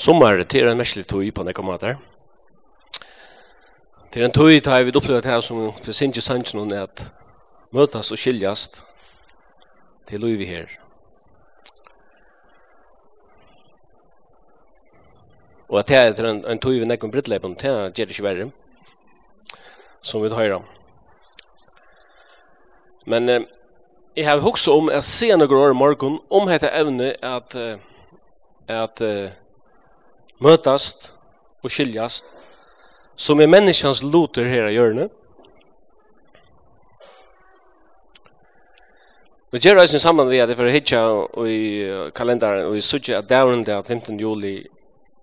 Sommar til en mestlig tog på nekka mater. Til en tog tar vi opplevd her som til Sintje Sanchon er at møtas og skiljast til Louis her. Og at det er en, en tog vi nekka om brittleipen, det er det ikke verre, som vi tar om. Men eh, jeg har hukse om at se noen år i morgen om dette evne at, at, at møtast og skiljast, som er menneskans loter her i hjørnet. Vi gjør oss sammen vi det for å hitja i kalenderen og i sørger at dævren det 15. juli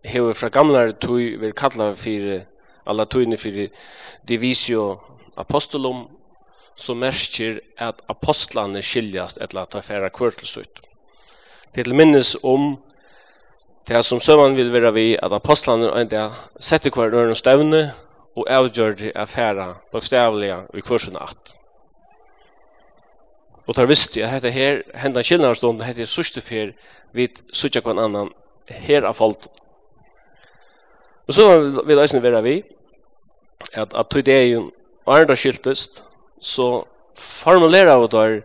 hever fra gamle tog vi kallar for alla togene for divisio apostolum, som merker at apostlane skiljast etla ta færa kvørtelsutt. Det er til minnes om Det som søvann vil være vi at apostlene og enda setter hver nøren støvne og avgjør det affæra bokstavlige i kursen at. Og tar visst jeg hette her, hendan kjellnarstånd hette jeg sørste fyr vid sørste hver annan her av folk. Og så vil eisen være vi at at tog det jo arenda skiltest så formulerer vi der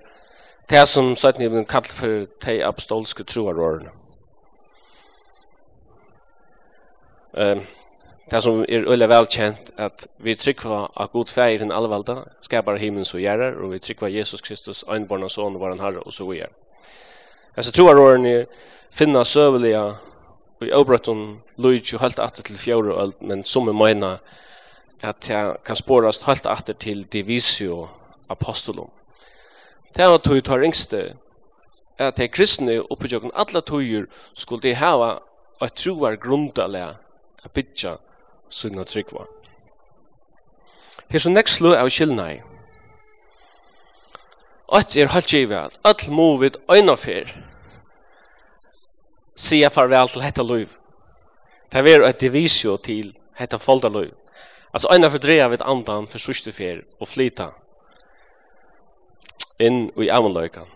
det som sagt ni kallt for de apostolske troarordene. Ehm det som är er öle välkänt att vi tryckva att Gud fär den allvalda skapar himlen så gärrar och vi tryckva Jesus Kristus enbarna son våran Herre och så vidare. Alltså tror jag ni finna sövliga i obrotton Luigi helt att till fjärde öld men som är mina att jag kan spåras helt att till divisio apostolum. Det har tog tar yngste at de kristne oppgjøkken alle tøyer skulle de hava et troar grundalega a bytja sunna tryggva. Her som nekst slu av kylnai. Ått er halt givet at all movid øynafer sia farvel til hetta luiv. Det er et divisio til hetta folda luiv. Altså øyna fordreia vid andan for sørste fyr og flyta inn i amaløykan.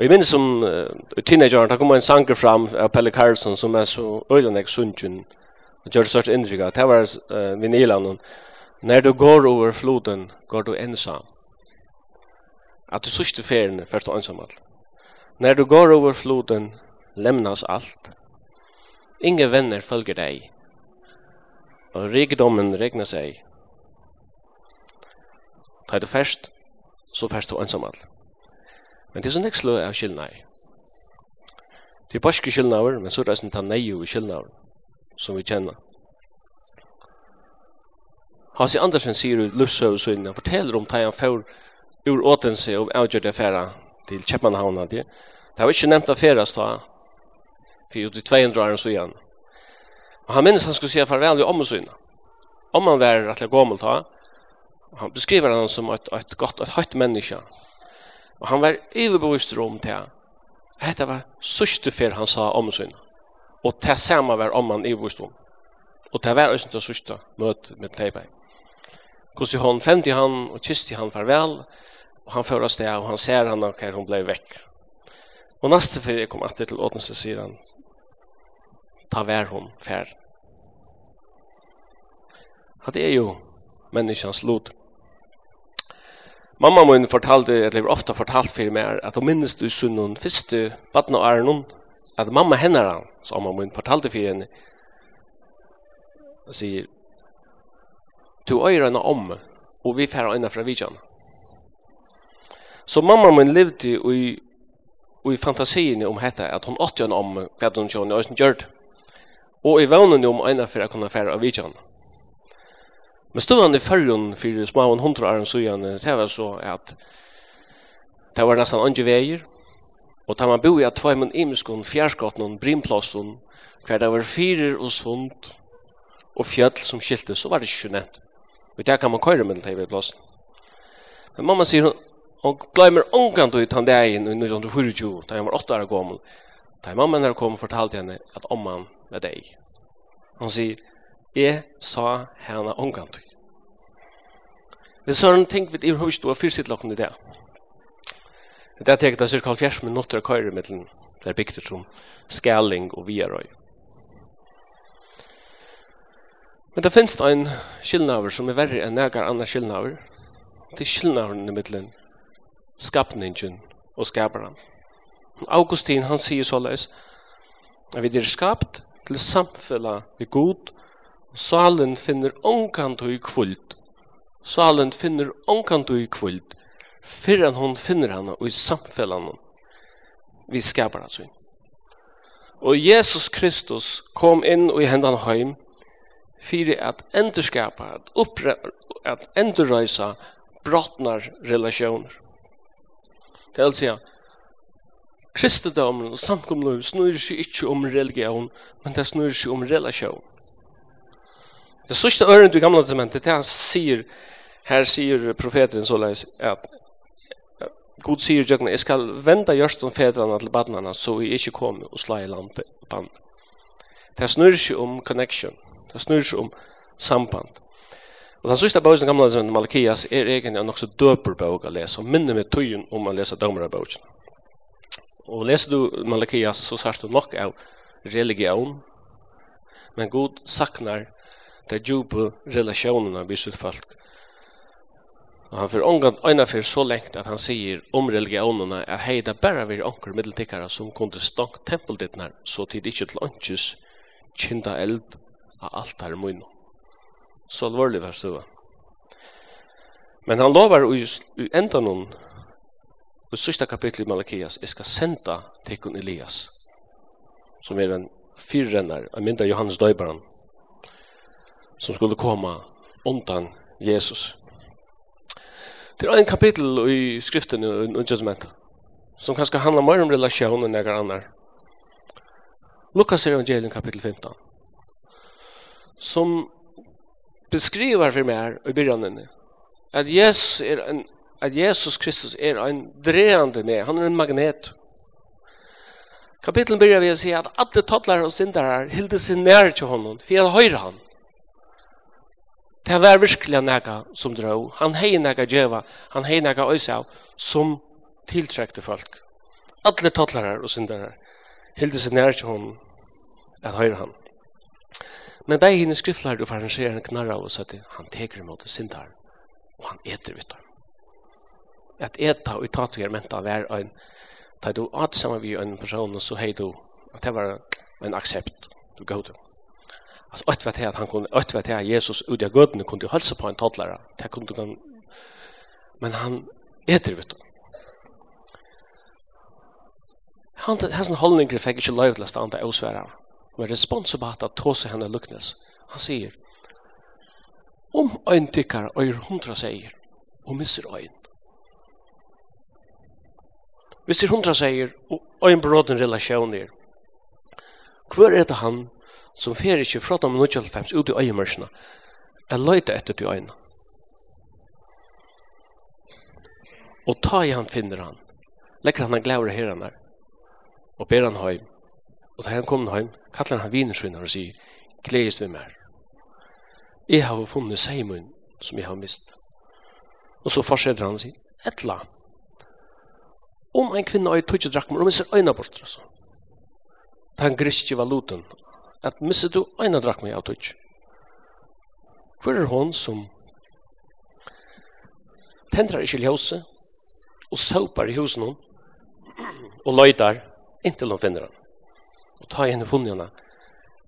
Og jeg minns som uh, teenageren, da kom en sanger fram av Pelle Karlsson som er så øylandeg sunnkjønn og gjør det største inntrykk av. Det var uh, vinilen. Når du går over floden, går du ensam. At du sørste ferien, først og ensam alt. Når du går over floden, lemnas alt. Inge venner følger deg. Og rikdommen regner seg. Ta du først, så først og ensam alt. Men det er så ikke slå av skillnader. Det er borske skillnader, men så er det sånn ta nei i skillnader, som vi kjenner. Hansi Andersen sier i Lufsøvsøyden, han forteller om det han får ur åtense og avgjør det færa til Kjeppmannhavn. Det var ikke nevnt affæras da, for jo til 200 år så igjen. Og han minnes han skulle si farvel i omsøyden. Om han var rettelig gammel ta, han beskriver han som et, et godt, et høyt menneske, Og han var iverbevist om til Hette var sørste fyr han sa om sin. Og til samme var om han iverbevist om. Og til hver øyne til sørste møte med Teibai. Hvordan hon femte han og kysste han farvel. Og han fører sted og han ser han og hver hun ble vekk. Og neste fyr jeg kom etter til åtneste siden ta vær hun fær. At det er jo menneskens loter. Mamma min fortalte, eller ofta fortalt for meg, at hun minnes du sunnen første vatten og æren at mamma henne han, så mamma min fortalte for henne, og sier, du øyre henne om, og vi færre øyne fra vidjan. Så mamma min levde i, i fantasiene om hette, at hun åtte henne om hva hun kjønne og hun gjør det. Og i vannet om øyne for å kunne færre av vidjan. Men stående i fyrrun for små og hundra åren sujan, det var så at det var nesten andre veier, og da man bo i at tvei imiskun imeskon, og brimplassen, hver det var fyrer og sund og fjøll som skilte, så var det ikke nett. Og der kan man køyre mellom det i plassen. Men mamma sier, hun glemmer ångan ut han degen i 1924, da jeg var åtta år gammel, da mamma når kom fortalte henne at omman var deg. Han sier, Jeg sa henne omgant. Det er sånn ting vi i høyst og fyrsitt lakken i det. Det er teket av cirka 70 minutter av køyre med den der bygter som skaling og viarøy. Men det finnes en skillnaver som er verre enn negar anna skillnaver. Det er skillnaveren i middelen skapningen og skaperen. Augustin han sier såleis at vi er skapt til samfunnet vi god Salen finner ånkantu i kvult. Salen finner ånkantu i kvult. Fyrren hon finner henne og i samfellan Vi skapar altså inn. Og Jesus Kristus kom inn og i hendan heim fyrir at endurskapa, at, uppre, at endurreisa brottnar relasjoner. Det vil si kristendomen og samkomløy snur seg ikke om religion, men det snur seg om relasjon. Det sørste øren i gamla testamentet, det han sier, her sier profeten så leis, at God sier jøkken, jeg skal venda gjørst om fäderna til badnarna, så vi ikke kommer og slå i landet band. Det snur ikke om connection, det snur ikke om samband. Og den sørste bøysen gamla testamentet, Malakias, er egentlig en også døper bøk å lese, og minner med tøyen om å lese dømere bøkken. Og leser du Malakias, så sier du nok av religion, men God saknar de djupe relationerna vid sitt folk. Og han får ångan øyna for så lengt at han sier om religionerna at hei, det bare vi anker middeltikkere som kunne stank tempeldittnar så tid ikke til åndsjus kinda eld av alt her munn. Så alvorlig var. Men han lovar i, enda noen i sista kapitlet i Malakias jeg skal senda tikkun Elias som er en fyrrennar, en mindre Johannes Døybaren som skulle komma undan Jesus. Det er en kapittel i skriften i New Testament som kanskje handler mer om relasjonen enn några annar. Lukas evangelium kapittel 15 som beskriver for meg i början at Jesus er en at Jesus Kristus er en drejande med, han er en magnet. Kapitlen byrjar vi å si at alle tattlar og syndare hilde sin nær til honom, för jag höjde Han det var virkelig nega som dro. Han hei nega djeva, han hei nega øysa som tiltrekte folk. Alle tattlarar og syndarar hilde seg nær til hon at høyre han. Men bei henne skriftlar du farangerer en knarra og sa han teker imot syndar og han eter ut dem. At eta og tatu er menta vær ein, øyn du at sammen vi ein person så hei du at det var en aksept du gav til. Alltså ett vet att han kunde ett vet att Jesus ut av gudene kunde hälsa på en toddlare. Det kunde han men han äter vet du. Han det har en hållning grej fick inte lov att stanna och svära. Men respons på att ta sig henne lucknes. Han säger om en tycker och hundra säger och missar en. Hvis det hundra säger och en bråden relasjoner, Kvar är det han som fer ikkje fra dem 95 ut i øyemørsene, er løyte etter til øyne. Og ta i han finner han. Lekker han han glæver herren der. Og ber han høy. Og da han kommer høy, kallar han vinerskynder og sier, gledes vi mer. Jeg har funnet seimun som jeg har mist. Og så fortsetter han og sier, etla. Om en kvinne har tog ikke drakmer, om jeg ser øyne bort, altså. Den griske valuten, at misse du eina drakma av tutsk. Hvor er hon som tendrar ikkje ljose og saupar i husen hon og løydar inntil hon finner han. Og ta henne funnet henne.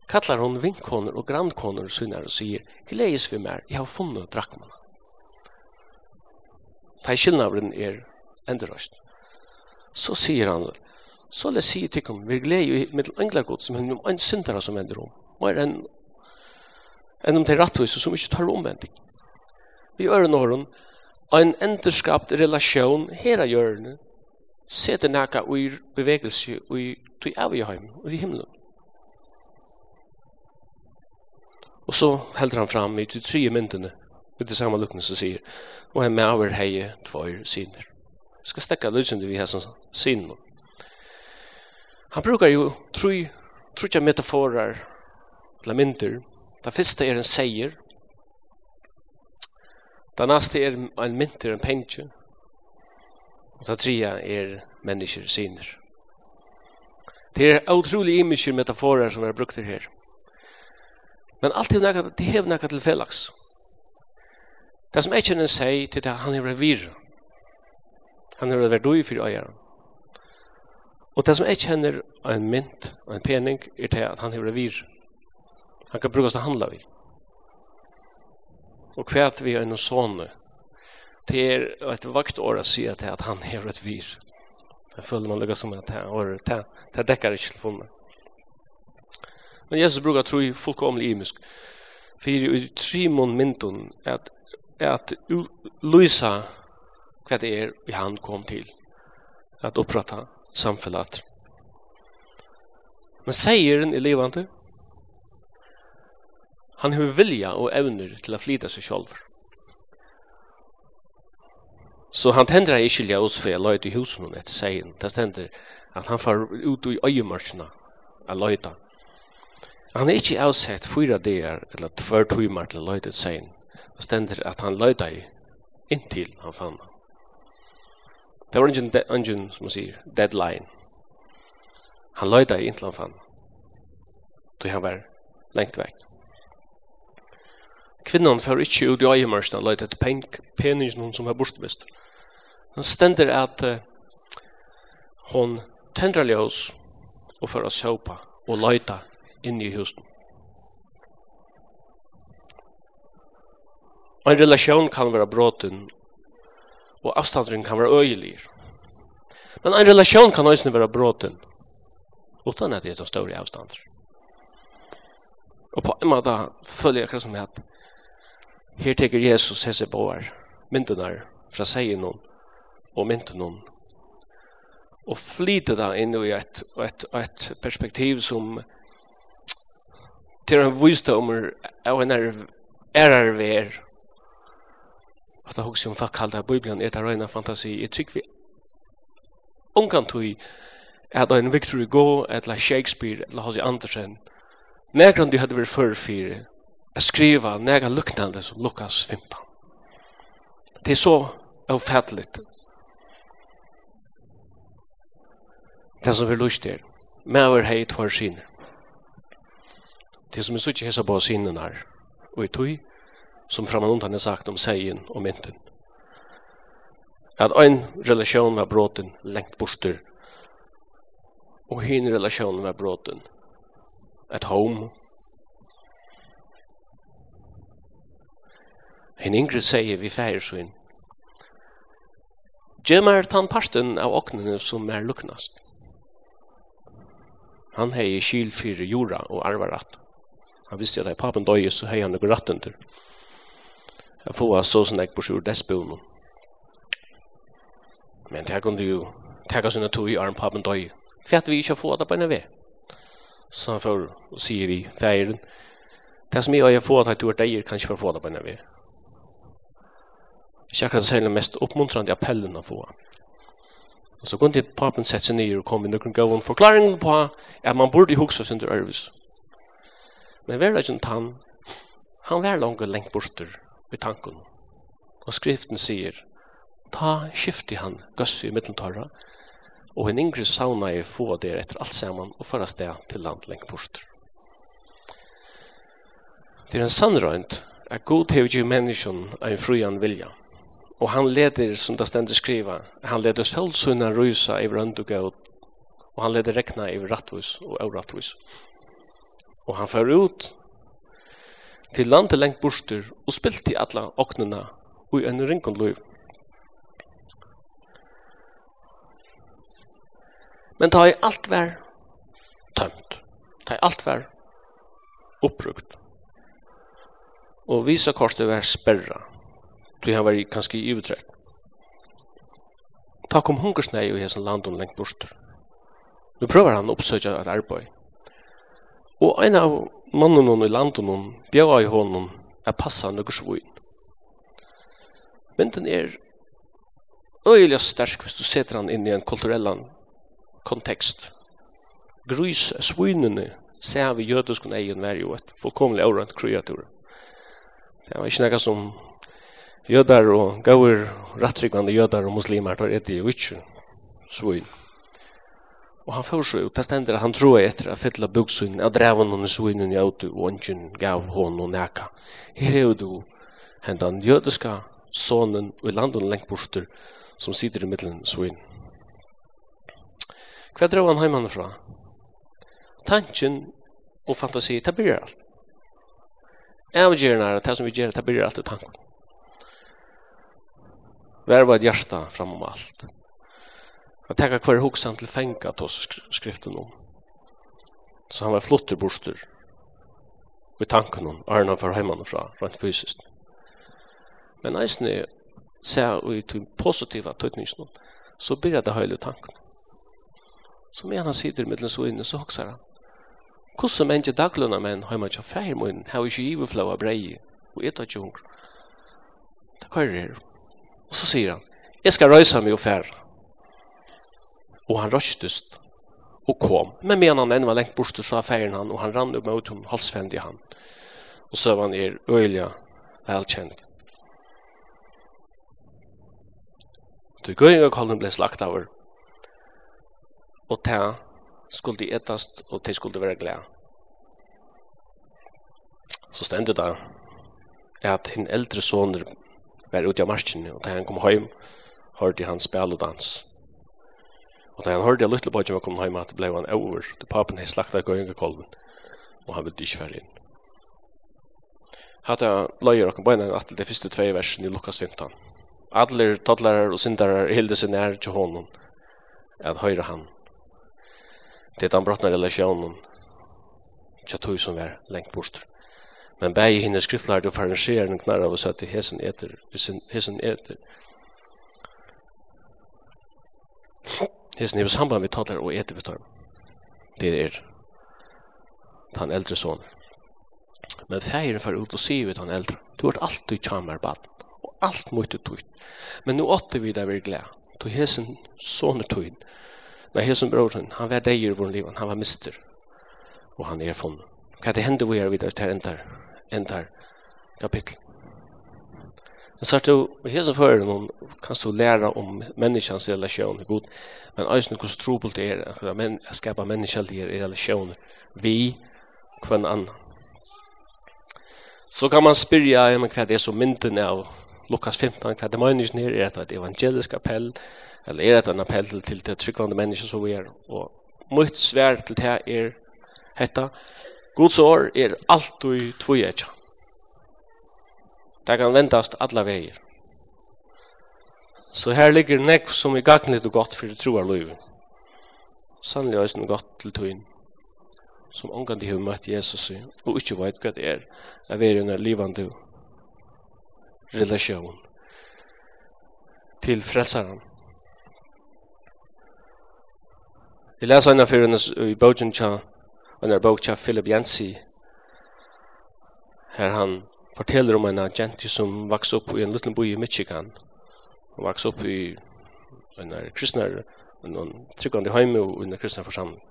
Kallar hon vinkkoner og grannkoner sunnar og sier, «Gleis vi mer, jeg har funnet drakmana». Ta i kylnavren er endurøst. Så sier han, så la si til kom, vi glei i mitt engler som hun ein en som hender om, mer en en om til rattvis som ikkje tar omvending. Vi gjør en åren, en enderskapt relasjon her av sete sette nækka bevegelse og tui av i heim, og i himmelen. Og så helder han fram i de tre myndene, i samme lukkene som sier, og en med over heie tvær syner. Skal stekka løsende vi har som syner. Han brukar ju tre tre metaforer eller mynter. Det första är en säger. Det nästa är en mynter, en pension. Og det tredje er mennesker syner. Det er utrolig imiske metaforer som er brukt her. Men alt er nekka, det er nekka til felaks. Det som ikke en sier til det han er vir. Han er verdui for øyeren. Og det som jeg kjenner av en mynt, av en pening, er til at han hever vir. Han kan brukes til å handla vi. Og kvært vi er noen sånne. Det er et vaktår å si at han hever et vir. Jeg føler man lukka som at han har det. Det dekker ikke for meg. Men Jesus brukar tro i fullkomlig imisk. Fyrir i trimon myndun at, at Luisa hva det er vi han kom til. At opprata samfellat. Men seieren i livande, Han har vilja og evner til å flyta seg sjálfur. Så han tendrar i kylja oss for jeg løyde i husen hon etter seien. Det stender at han far ut i øyemarsjene a løyda. Han er ikke avsett fyra dager eller tvær timer til løyde seien. Det stender at han løyde i inntil han fann han. Det var ingen, ingen som man sier, deadline. Han løyda i Intland fann. Då han var lengt vekk. Kvinnan får ikke ut i øyemørsen og løyda etter peningen hun som var bortmist. Han stender at uh, hon tendra ljós og får å sjåpa og løyda inn i husen. En relasjon kan være bråten og avstandring kan være øyelig. Men en relasjon kan også være bråten, utan at det er større avstander. Og på en måte følger jeg akkurat som at her teker Jesus hese på her, myndene fra seien og myndene og flyter da inn i et, et, et perspektiv som til en visdommer av en ærer er, ofta hugsa om folk kallar Bibelen er det rena fantasi. Jeg tykker vi ungan tui at en Victor Hugo, etla Shakespeare, etla Hossi Andersen, negran du hadde vært før fyrir, a skriva nega luknande som Lukas 15. Det er så avfattligt. Det som vi lust er, mever hei tvar sinner. Det som vi sutsi hesa på sinnen her, og i tui, som framanundan är sagt om sägen och mynten. Att en relation var bråten längt borster och hin relation var bråten at home. En yngre säger vi färgsyn Gjemmer tann parten av oknene som er luknast. Han hei kyl fyrir jorda og arvarat. Han visste at hei papen døye, så hei han noen ratten til. Jeg får så sånn jeg på sjur desbonen. Men det her kunne jo tega sinne tog i armpapen døy. Fett vi ikke får det på en vei. Så han får og sier vi feiren. Det som jeg har fått at du er deg kan ikke få det på en vei. Ikke akkurat selv den mest oppmuntrande appellen å få. Og så kunne papen sette seg ned og kom med noen gøven forklaring på at man burde hukse sin til Ørvis. Men verleggen tann, han var langt lengt borster i tanken. Og skriften sier, ta skifti han gøssi i mitteltarra, og en yngre sauna i få der etter alt saman og føra sted til land lengt bort. Det er en sannrøynd at god hever jo menneskjon en frujan vilja, og han leder, som det stendig skriva, han leder sølvsunna rysa i vrønduga og han leder rekna i rattvus og avrattvus. Og han fer ut til landet lengt borster og spilt til alla oknene og i en ringkund løyv. Men ta i alt vær tømt. Ta i alt vær oppbrukt. Og visa kortet vær sperra. Du har vært kanskje i uttrekk. Ta kom hungersnei i hessen landon lengt borster. Nu prøver han å oppsøkja et arbeid Og ein av mannen i landen bjøa i hånden er passa noe svoin. Men den er øyelig sterk hvis du setter han inn i en kulturell kontekst. Grys svinene ser vi jødiskon egen vær jo et fullkomlig aurant kreatur. Det var ikke noe som jødar og gaur rattrykvande jødar og muslimar tar etter jo ikke svin. Og han får så ut, det stender at han tror etter å fytla buksyn, at dreven hon i synen i åtu, og ønsken gav hon og neka. Her er jo du, hendan jødiska sonen og i landet lengt borster, som sitter i middelen svin. Hva drar han heimann fra? Tanken og fantasi, det blir alt. Avgjørende er det som vi gjør, det blir alt i tanken. Vær var et hjärsta framom allt. Jag tackar kvar huxan till fänka oss skriften om. Så han var flottig borster. Och i tanken om Arna för hemman fra, rent fysiskt. Men eisen ser så i den positiva tøytningen, så blir det høylig tanken. Så medan han sitter med den så inne, så hoksar han. Hvordan menn ikke daglunna menn har man ikke feir munn, har ikke giveflå av brei, og et av. Det køyrer her. Og så sier han, jeg skal røysa meg og færa og han røstest og kom. Men medan han enn var lengt bort, så affæren han, og han rann upp mot hon i han. Og så var han er øyla velkjent. Du gøy og kolden ble slagt av og ta skulle de etast, og de skulle være glad. Så stendet det at hin eldre soner var ute av marsjen, og da han kom hjem, hørte han spil og dans. Og da han hørte at Lutlebøtjen kom kommet at det ble han over. til papen hadde har slaktet gøyengekolven, og han ville ikke være inn. Hatta løyer og bøyna at det første tvei versen i Lukas 15. Adler, todlarar og syndarar hilde seg nær til honom, at høyre han. Det er den brottna relasjonen, tja tog som er lengt bort. Men bæg hinne skriftlærd og farinserer den knarra av oss at hesen eter, hesen eter. Hesen er samband med taler og etter vi tar. Det er den eldre sonen. Men feiren fer ut og sier vi den eldre. Du har alltid kjammer baden. Og alt måtte tøyt. Men nå åtte vi der vi er glede. Du hesen soner tøyt. Men hesen broren, han var deg i vår liv. Han var mister. Og han er funnet. Hva det hender vi er videre til endar, endar kapittel. Men så du, i hese føren kan du lære om menneskens relasjon, god, Gud, men også hvordan trobult er men, å skapa menneskelige relasjon, vi kvann annan. Så kan man spyrja ja, men hva det er som mynden av Lukas 15, hva det mennesken er, er det et evangelisk appell, eller er det en appell til, til det tryggvande mennesken som vi er, og mye svær til det er hetta, Guds år er i tvojetja. Det kan ventast alla veier. Så her ligger nekv som er gagnligt og godt fyrir troar loiven. Sannlig er det godt til tøyen som omgang de har møtt Jesus i, og ikke vet hva det er, er vi under livande relasjon til frelsaren. Jeg leser henne for henne i bogen tja, henne er tja Philip Jensi, her han forteller om en agent som vaks upp i en liten by i Michigan. Hon vaks upp i en kristnare, en tryggande heim og en kristnare forsamling.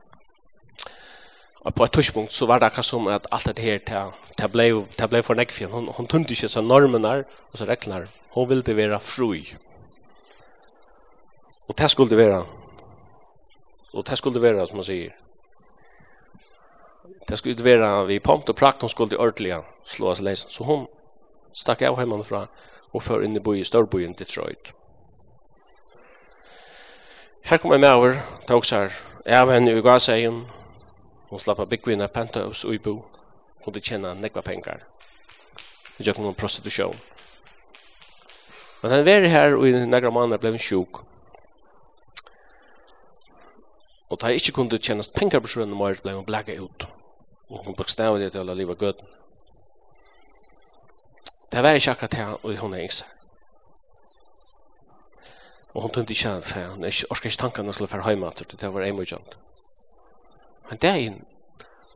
Og på et tørspunkt så var det akkurat som at alt dette her, til ble, ble for nekfjen. Hun, hun tunte ikke så normene og så reglene. Hun ville være fri. Og det skulle være. Og det skulle være, som man sier, Det skulle inte vara vi pompt och prakt hon skulle ordliga slå oss läs. Så hon stack av hemma fra och för in i bo i Storbyen Detroit. Här kommer med över tog så här. Jag var henne i gasen. Hon slapp big winner penthouse och bo. Hon det tjänar nekva pengar. Det gick någon prostitution. Men han var här och i några månader blev en sjuk. Og da jeg ikke kunne tjene penger på sjøen, må jeg bli blekket ut hon bokstavade till alla liva gud. Det var ikke akkurat här och hon är inte. Och hon tog inte känna för orsker ikke inte til å för hjemme, till det var en emojant. Men det är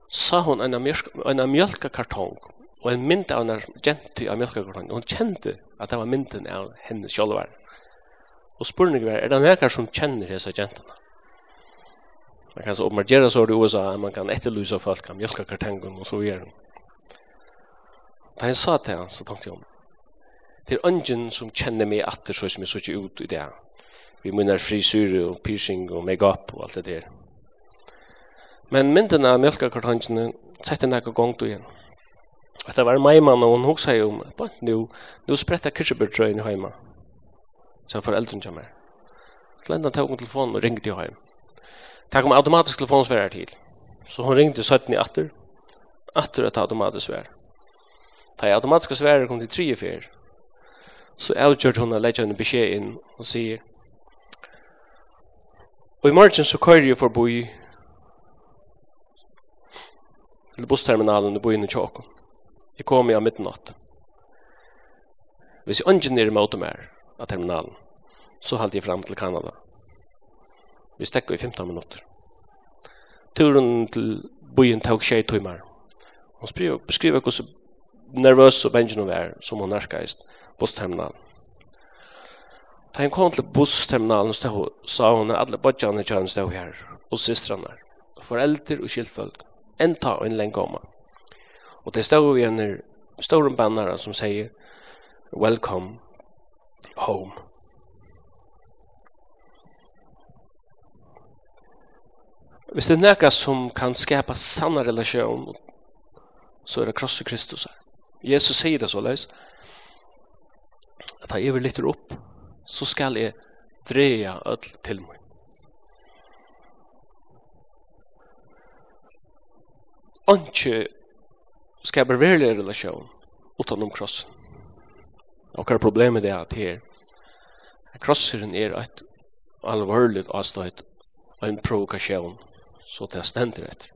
sa hon en mjölk en mjölkakartong och en mynd av en gente av mjölkakartong. Hon kände att det var mynden av hennes kjølver. Och spurningen var, är det några som känner disse genterna? Man kan så omargera så i USA man kan etterlysa folk kan mjölka kartangen og så videre. Da jeg sa til han, så tenkte jeg om Det er ungen som kjenner meg atter så som jeg så ikke ut i det. Vi munner frisyre og piercing og make-up og alt det der. Men mynden av mjölka kartangene sette nekka gong du igjen. Og det var meimann og hun hoksa jo om at nu, nu spretta kirsebyrtrøyen heima. Så foreldren kommer. Så lenda tog hun telefonen og ringte til heim. Det kom automatisk telefonsvärare til. Så hon ringte 17 i atter. Atter automatisk svær. Da jeg automatisk svær kom til 3 fyr. Så avgjorde hun att lägga henne beskjed inn og sier Og i morgen så kører jeg forbi til bussterminalen i byen i Tjåkon. Jeg kom i av midnatt. Hvis jeg ønsker nere mot meg av terminalen, så halte jeg fram til Kanada. Vi stekker i 15 minutter. Turen til byen tok tjej tøymar. Hun beskriver hvordan nervøs og bengen var som hun nærkast bussterminalen. Da hun kom til bussterminalen stod, sa hun at alle bodjane kjønne stod her, og systrene, foreldre og skiltfølg, enta og en lenge om. Og det stod vi en stor bannere som sier, Welcome home. Hvis det er noe som kan skapa sanna relasjon, så er det kross i Kristus her. Jesus sier det såleis, at jeg vil litt opp, så skal jeg dreja öll til mig. Anki skapar verlig relasjon utan om krossen. Og hva er problemet det er at her, krosseren er et alvorligt avstøyt og en provokasjon så det stender etter.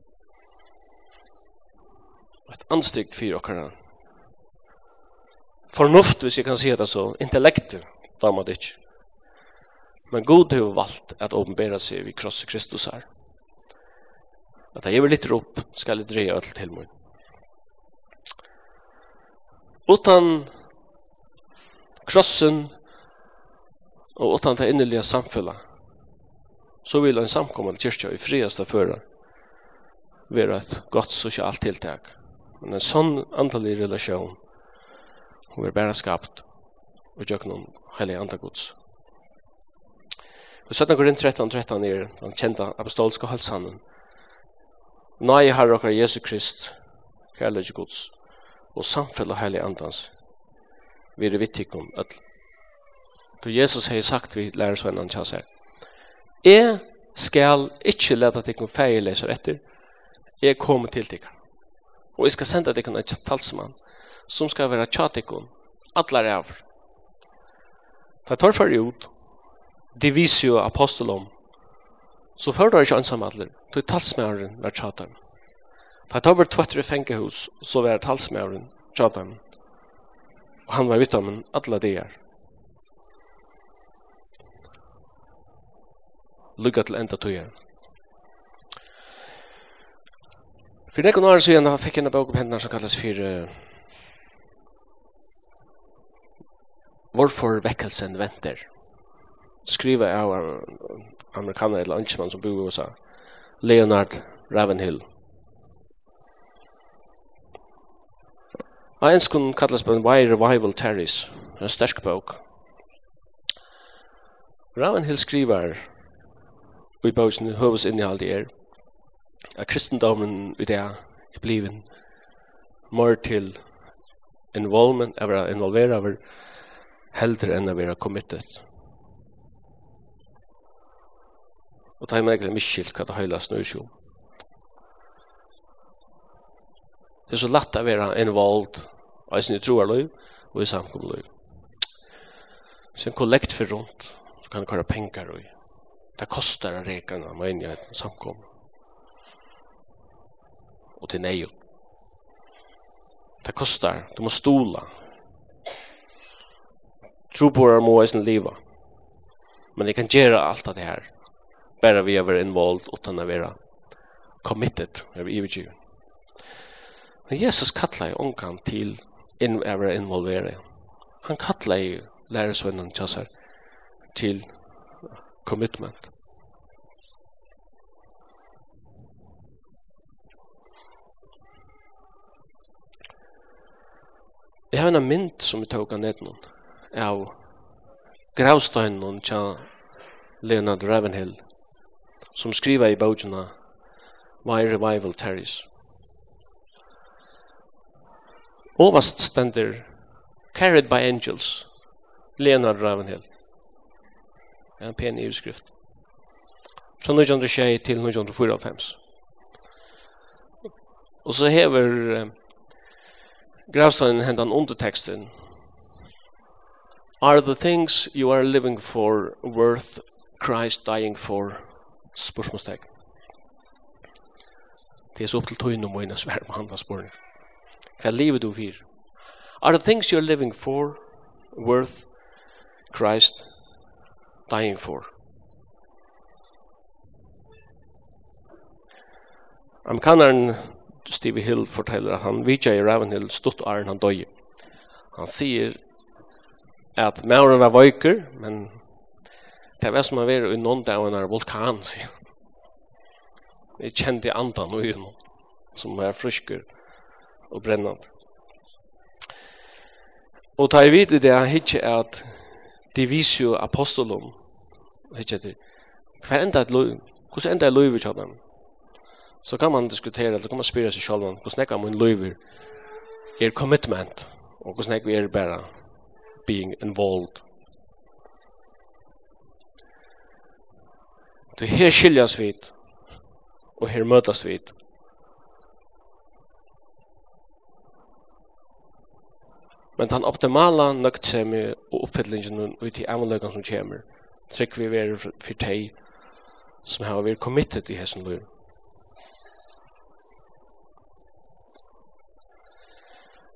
Et anstikt for dere. Fornuft, hvis jeg kan si det så, intellekt, da må det ikke. Men god har valgt at åpenbæra seg vid krosset Kristus her. At jeg gjør litt rop, skal jeg dreie alt til meg. Utan krossen og utan det innelige samfunnet så vil en samkommende kyrkja i friaste föra være et gott sosialt tiltak. Men en sånn antallig relasjon hun er bare skapt og gjør noen heilig andra gods. Och sedan går 13, 13 i den kjente apostolska halsanen. Nei, Herre og Jesus Krist, kärlek gods och og heilig andans. Vi er vittig om at Då Jesus har sagt vi lärarsvännen tjasar. Jeg skal ikke lete deg noen feil leser etter. Jeg kommer til deg. Og jeg skal sende deg en talsmann som skal være tjatikon, atler av. Da tar for ut, de viser jo apostolom, så fører det ikke ansam atler, til talsmæren var tjatam. Da tar for tvøtter i fengehus, så var talsmæren tjatam. Og han var vitt om en atler det er. lukka til enda tøyer. For nekken år siden fikk jeg en bok om hendene som kalles for uh, Hvorfor vekkelsen venter. Skriva av amerikaner eller ønskemann som bor i USA. Leonard Ravenhill. Og en skun kalles på Why Revival Terrace en sterk bok. Ravenhill skriver i bøsen høves innehald er at kristendommen i det er bliven mer til involvement, er å involvere over heldre enn å være committed. Og det er meg egentlig miskilt hva det høyla snur seg om. Det er så lett å være involved i sin troarløy og i samkomløy. Så en kollekt for rundt, så kan det kjøre penger og i. Det kostar å reka en av menigheten samkom Og til nei. Det kostar. Du må stola. Troborar må i sin liv Men jag kan gjøre alt av det her. Bare vi har være involved utan å være committed. Jeg er ivergiven. Men Jesus kallar jo ångan til å være involveret. Han kallar jo lærersvennen til til commitment. Jeg har en mynd som jeg tok av ned noen, av gravstøynen til Leonard Ravenhill, som skriver i bøkene Why Revival Terries. Ovast stender Carried by Angels, Leonard Ravenhill en pen utskrift. Fra 1906 til 1994. Og så hever eh, gravsteinen hendan underteksten. Are the things you are living for worth Christ dying for? Spørsmålstegn. Det er så opp til tøyne om å inn og svære på handla spørsmål. Hva livet du for? Are the things you are living for worth Christ dying for. Amerikaneren Stevie Hill forteller at han vidtja i Ravenhill stutt åren han døye. Han sier at Mauren var vøyker, men det var som han var i noen dag av en vulkan, sier han. Jeg kjente andan og øynene, som var frusker og brennende. Og ta i vidt det han hitje at divisio apostolum hitje til. Hver enda et løy, hvordan enda et løy vi kjøper så kan man diskutera eller kan man spyrir seg sjálf hvordan nekka min løy er commitment og kos nekka er bara being involved. Du her skiljas vit og her møtast vit. Men den optimala nøgtsemi og oppfyllingen og ut i amaløkken som kommer Trygg vi være for deg som har vært committed i hessen løy.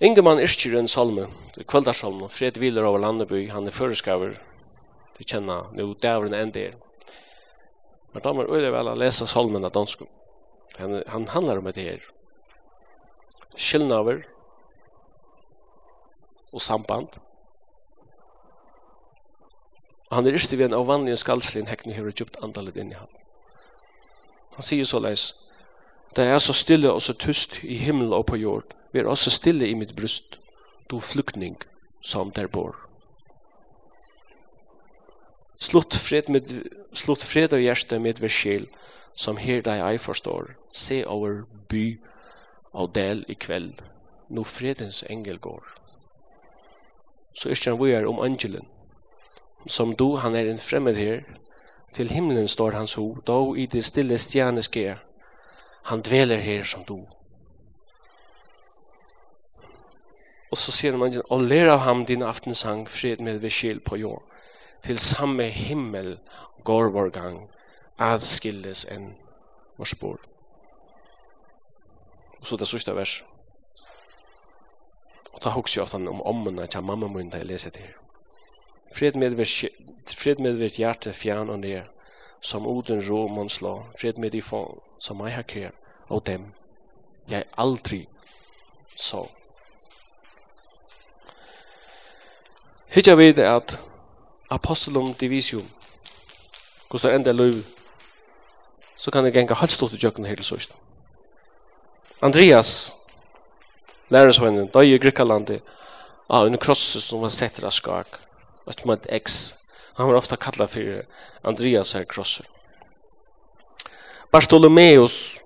Ingemann Ischir en salme, det er kveldarsalme, fred hviler over landeby, han er føreskaver, det kjenner nå dævren enn der. Men da må øyne vel å lese salmen av dansk. Han, han handler om det her. Skillnaver og samband han er ikke ved en av vanlige skalslin hekken her og djupt andalet inn i han. Han sier så leis, det er så stille og så tyst i himmel og på jord, vi er også stille i mitt bryst, du flyktning som der bor. Slutt fred, med, slutt fred og hjerte med ved sjel, som her deg ei forstår, se over by og del i kveld, nå fredens engel går. Så ikke han vi er om angelen, Som du han är en fremmed här, till himlen står hans ho, då i det stille stjerneske, Han dveler här som du. Och så ser man, og lär av ham din aftensang, fred med beskjed på jord. til samme himmel går vår gang, adskilles en vår spår. Og så det sista vers. Och ta jeg ofte om ommene til mamma mun där läser det här. Fred med vi fred med vi hjärta fjärn och ner som oden roman slå. Fred med i fång som jag har kär och dem. Jag aldrig så. Hittar vi det att Apostolum divisium kusar enda löv så kan det gänga stort i jökken hela sörst. Andreas lärarsvännen, då är ju Greklandet av en krosse som var sett raskak ett med X. Han var ofta kallad for Andreas her krosser. Bartolomeus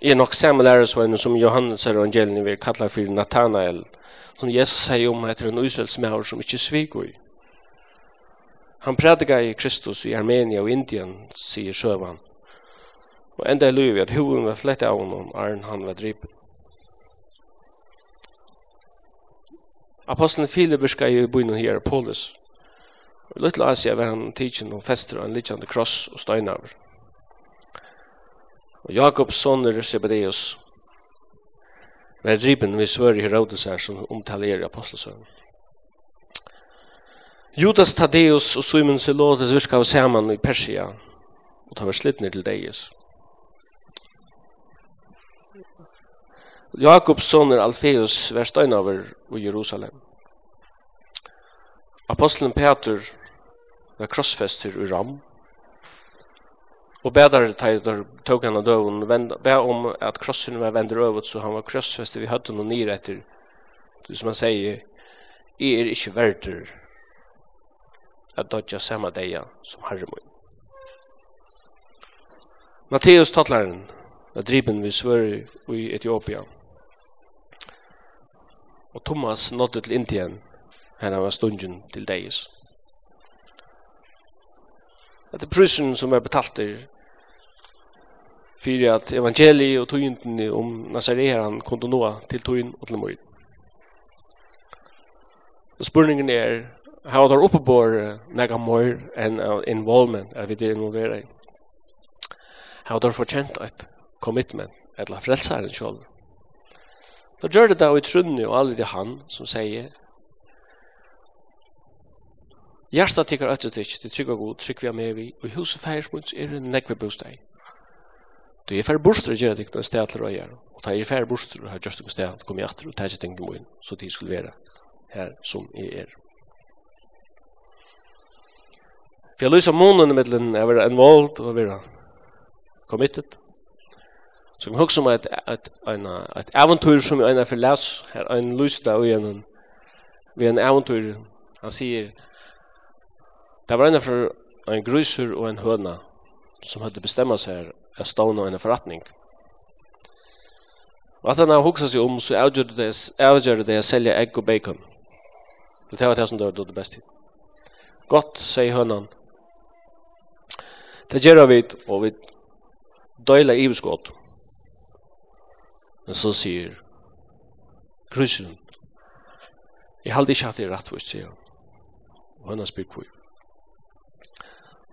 er nok samme lärarsvänner som Johannes här evangelien vi kallar for Nathanael. Som Jesus sier om etter en useldsmär som ikke sviker i. Han predikar i Kristus i Armenia og Indien, sier Sjövan. Og enda är löv at hoven var flätt av honom, arn han var dripen. Apostlen Filip virka i bo her, Paulus. I Little Asia var han tidsen og fester og en littjande kross og støynaver. Og Jakobs sonner Zebedeus var driben vi svør i Herodes her som omtaler i apostelsøren. Judas Tadeus og Simon Silotes virka av saman i Persia og ta var slittner til deis. Jakobs sonner Alfeus var støynaver i Jerusalem. Apostelen Peter var krossfester i ram. Og bedre tar tog han av døven, be om at krossen var vendt øvet, så han var krossfester vi høtten og nyr etter, det som han sier, jeg er ikke verder at dodja samme deia som herre min. Matteus tattlaren, er driben vi svør i Etiopia. Og Thomas nådde til Indien, her han var stungen til deis. Det er prysen som er betalt der fyrir at evangeliet og tøyndene om Nazarean kunne nå til tøyen og til møyden. Og spurningen er, har der oppe på nega møyr enn involvement er vi der involvera i? Har der fortjent et commitment, eller frelsaren sjål? Da gjør det da i trunni og alle det han som sier, Hjertet tikkar øtter trikk, til trygg og god, trygg vi er med vi, og i huset færesmunds er det nekve bostad. Det er færre bostere gjør det ikke noen sted til å gjøre, og det er færre bostere har gjørst noen sted til å komme i atter og tætje ting til moen, så de skulle være her som jeg er. For jeg lyser månen i middelen, jeg var involved og var committed. Så jeg husker meg at et eventyr som jeg er for les, her er en lysda og Vi ved en eventyr, han sier, Det var en for en grusur og en høna som hadde bestemma seg en stående og en forretning. Og at han har hoksa seg om, så avgjørte det, avgjørte det å selge egg og bacon. Det var det som det var det beste. Godt, sier hønan. Det gjør vi, og vi døyler i ivskått. Men så sier gruseren, jeg halde ikke at det er rettvis, sier han. Og hønan spyr hvor.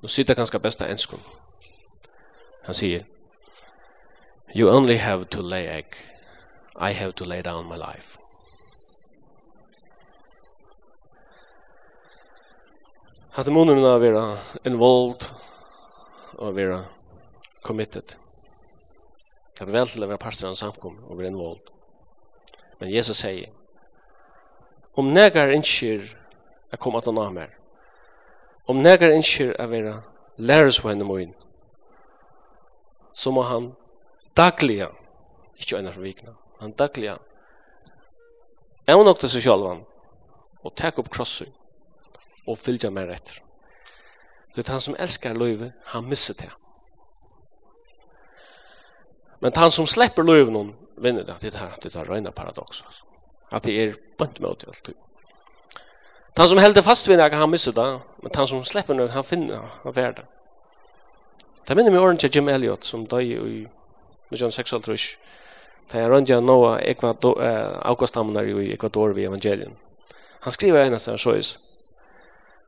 Nu sitter ganska bästa enskon. Han säger You only have to lay egg. I have to lay down my life. Hatt munnen av vera involved og vera committed. Det er vel til å være parter av en samkom og være involved. Men Jesus sier om negar innskir er kommet an av mer Om negar innskir a vera lærersvenn moin, så må han dagliga, ikkje øyna for vikna, han dagliga, evnokta seg sjalvan, og tek opp krossu, og fylgja mer etter. Det er han som elskar løyve, han misser det. Men han som släpper løyve noen, vinner det. Det er det her, det er røyna paradox. At det er bunt med alt. Han som heldur fast vid han missar det, men han som släpper något, han finner av världen. Det minner mig ordentligt Jim Elliot som døg i 1936. Det er rundt jeg nå avgåstamener i Ecuador ved evangelien. Han skriver en av seg såis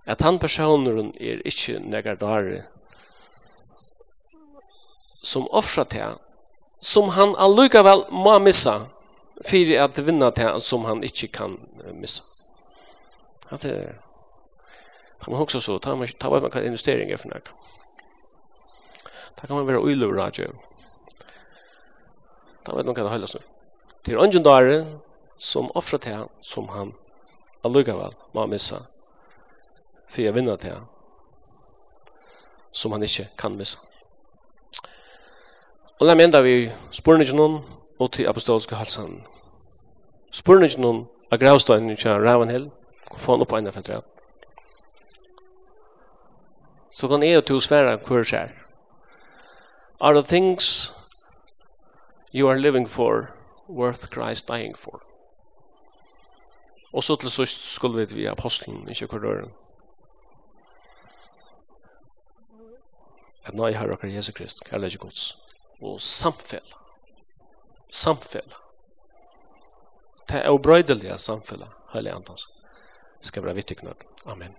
at han personen er ikke negar dare som offra til som han allukavel må missa fyrir at vinna til som han ikke kan missa. Att det kan man också så ta man ta vad man kan investeringar för något. Där kan man vara oil oilur radio. Där vet man kan hålla sig. Till ungen där som offrar till som han allugavel må missa för jag vinner till som han inte kan missa. Og la menda vi spurningen og til apostolske halsan. Spurningen av gravstøynen til Ravenhild få han opp ene for tre. Så kan jeg og to svære hver skjer. Are the things you are living for worth Christ dying for? Og så til sist skulle vi via apostelen, ikke hver døren. At nå er herre akkurat Jesu Krist, kærlighet gods. Og samfell. Samfell. Det er jo brøydelige samfellet, heilig antans skal være vittig Amen.